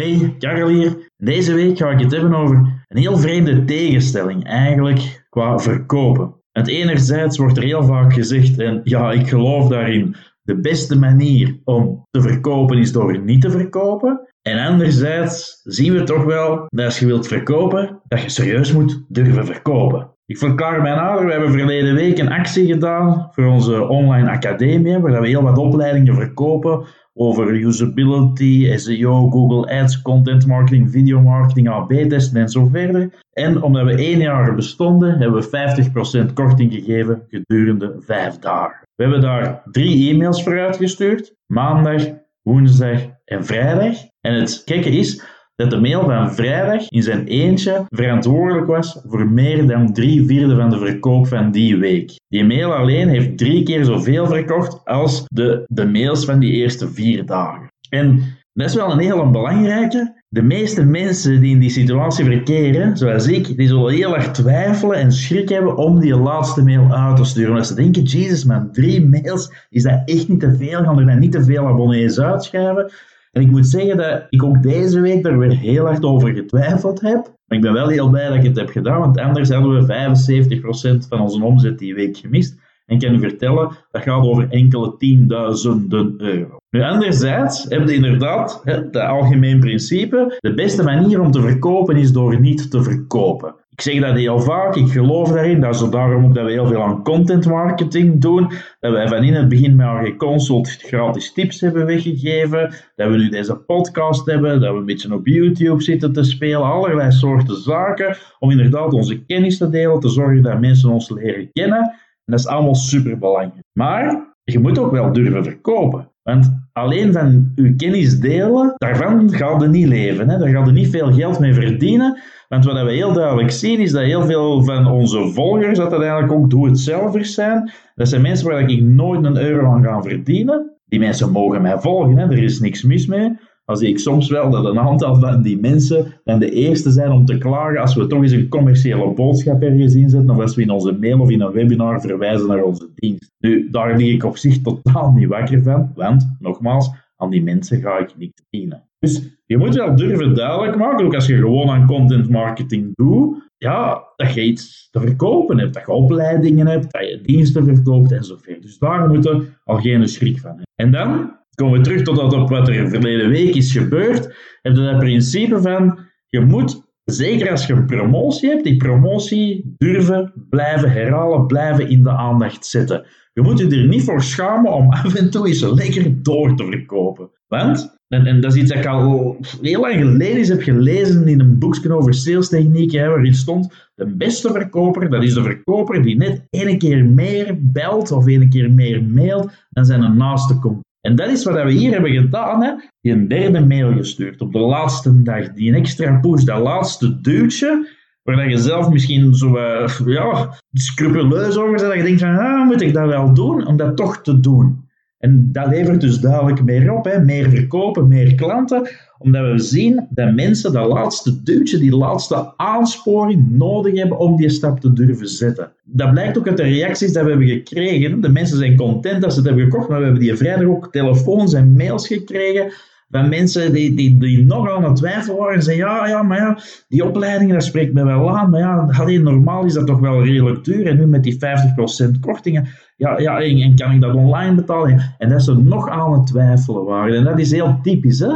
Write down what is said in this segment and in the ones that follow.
Hey, Karel hier. Deze week ga ik het hebben over een heel vreemde tegenstelling eigenlijk qua verkopen. Het enerzijds wordt er heel vaak gezegd, en ja, ik geloof daarin, de beste manier om te verkopen is door niet te verkopen. En anderzijds zien we toch wel dat als je wilt verkopen, dat je serieus moet durven verkopen. Ik verklaar mij nader, we hebben verleden week een actie gedaan voor onze online academie, waar we heel wat opleidingen verkopen over usability, SEO, Google Ads, content marketing, video marketing, AB-testen en zo verder. En omdat we één jaar bestonden, hebben we 50% korting gegeven gedurende vijf dagen. We hebben daar drie e-mails voor uitgestuurd, maandag, woensdag en vrijdag. En het gekke is, dat de mail van vrijdag in zijn eentje verantwoordelijk was voor meer dan drie vierde van de verkoop van die week. Die mail alleen heeft drie keer zoveel verkocht als de, de mails van die eerste vier dagen. En dat is wel een hele belangrijke. De meeste mensen die in die situatie verkeren, zoals ik, die zullen heel erg twijfelen en schrik hebben om die laatste mail uit te sturen. Omdat ze denken, jezus man, drie mails, is dat echt niet te veel? Gaan er dan niet te veel abonnees uitschrijven? En ik moet zeggen dat ik ook deze week daar weer heel hard over getwijfeld heb. Maar ik ben wel heel blij dat ik het heb gedaan, want anders hadden we 75% van onze omzet die week gemist. En ik kan u vertellen, dat gaat over enkele tienduizenden euro. Nu, anderzijds hebben we inderdaad het algemeen principe: de beste manier om te verkopen is door niet te verkopen. Ik zeg dat heel vaak, ik geloof daarin. Dat is daarom ook dat we heel veel aan content marketing doen. Dat wij van in het begin met AG Consult gratis tips hebben weggegeven. Dat we nu deze podcast hebben. Dat we een beetje op YouTube zitten te spelen. Allerlei soorten zaken. Om inderdaad onze kennis te delen. Te zorgen dat mensen ons leren kennen. En dat is allemaal super belangrijk. Maar je moet ook wel durven verkopen. Want alleen van je kennis delen, daarvan gaat je niet leven. Hè? Daar gaat je niet veel geld mee verdienen. Want wat we heel duidelijk zien, is dat heel veel van onze volgers, dat eigenlijk ook doe-het-zelvers zijn. Dat zijn mensen waar ik nooit een euro aan ga verdienen. Die mensen mogen mij volgen, hè? er is niks mis mee. Dan zie ik soms wel dat een aantal van die mensen dan de eerste zijn om te klagen als we toch eens een commerciële boodschap ergens inzetten of als we in onze mail of in een webinar verwijzen naar onze dienst. Nu, daar lig ik op zich totaal niet wakker van, want, nogmaals, aan die mensen ga ik niet dienen. Dus je moet wel durven duidelijk maken, ook als je gewoon aan content marketing doet, ja, dat je iets te verkopen hebt, dat je opleidingen hebt, dat je diensten verkoopt enzovoort. Dus daar moet je al geen schrik van hebben. En dan komen we terug tot op wat er verleden week is gebeurd. Heb je dat principe van, je moet, zeker als je een promotie hebt, die promotie durven blijven herhalen, blijven in de aandacht zetten. Je moet je er niet voor schamen om af en toe eens lekker door te verkopen. Want en, en, dat is iets dat ik al heel lang geleden heb gelezen in een boekje over salestechnieken, waarin stond, de beste verkoper, dat is de verkoper die net één keer meer belt of één keer meer mailt dan zijn naaste komt. En dat is wat we hier hebben gedaan. Hè. Die een derde mail gestuurd op de laatste dag. Die een extra push, dat laatste duwtje. Waar je zelf misschien zo uh, ja, scrupuleus over bent. Dat je denkt van, ah, moet ik dat wel doen? Om dat toch te doen. En dat levert dus duidelijk meer op. Hè? Meer verkopen, meer klanten. Omdat we zien dat mensen dat laatste duwtje, die laatste aansporing nodig hebben om die stap te durven zetten. Dat blijkt ook uit de reacties die we hebben gekregen. De mensen zijn content dat ze het hebben gekocht, maar we hebben die vrijdag ook telefoons en mails gekregen van mensen die, die, die nog aan het twijfelen waren en zeggen, ja, ja, maar ja, die opleidingen, dat spreekt me wel aan, maar ja, alleen normaal is dat toch wel redelijk duur en nu met die 50% kortingen, ja, ja en, kan ik dat online betalen? En dat ze nog aan het twijfelen waren. En dat is heel typisch, hè.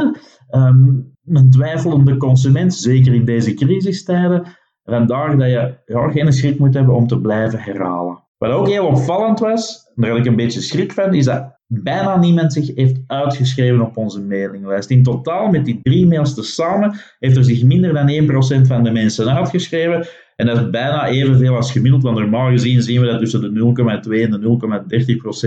Um, een twijfelende consument, zeker in deze crisistijden, vandaar dat je ja, geen schrik moet hebben om te blijven herhalen. Wat ook heel opvallend was, daar had ik een beetje schrik van, is dat bijna niemand zich heeft uitgeschreven op onze mailinglijst. In totaal, met die drie mails tezamen, heeft er zich minder dan 1% van de mensen uitgeschreven. En dat is bijna evenveel als gemiddeld, want normaal gezien zien we dat tussen de 0,2 en de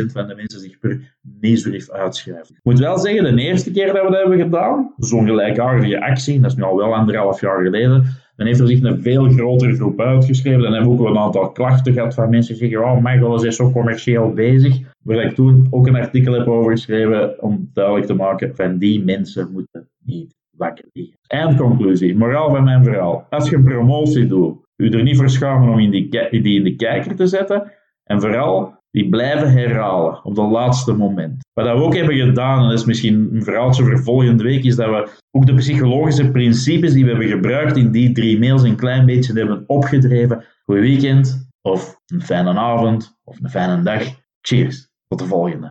0,30% van de mensen zich per nieuwsbrief uitschrijven. Ik moet wel zeggen, de eerste keer dat we dat hebben gedaan, zo'n gelijkaardige actie, dat is nu al wel anderhalf jaar geleden, dan heeft er zich een veel grotere groep uitgeschreven. Dan hebben we ook een aantal klachten gehad van mensen die zeggen, oh god, is zo commercieel bezig. Waar ik toen ook een artikel heb over geschreven om duidelijk te maken van die mensen moeten niet wakker liggen. Eindconclusie, moraal van mijn verhaal. Als je een promotie doet, u er niet voor schamen om in die, die in de kijker te zetten. En vooral, die blijven herhalen op dat laatste moment. Wat we ook hebben gedaan, en dat is misschien een verhaaltje voor volgende week, is dat we ook de psychologische principes die we hebben gebruikt in die drie mails een klein beetje hebben opgedreven. Goed weekend, of een fijne avond, of een fijne dag. Cheers, tot de volgende.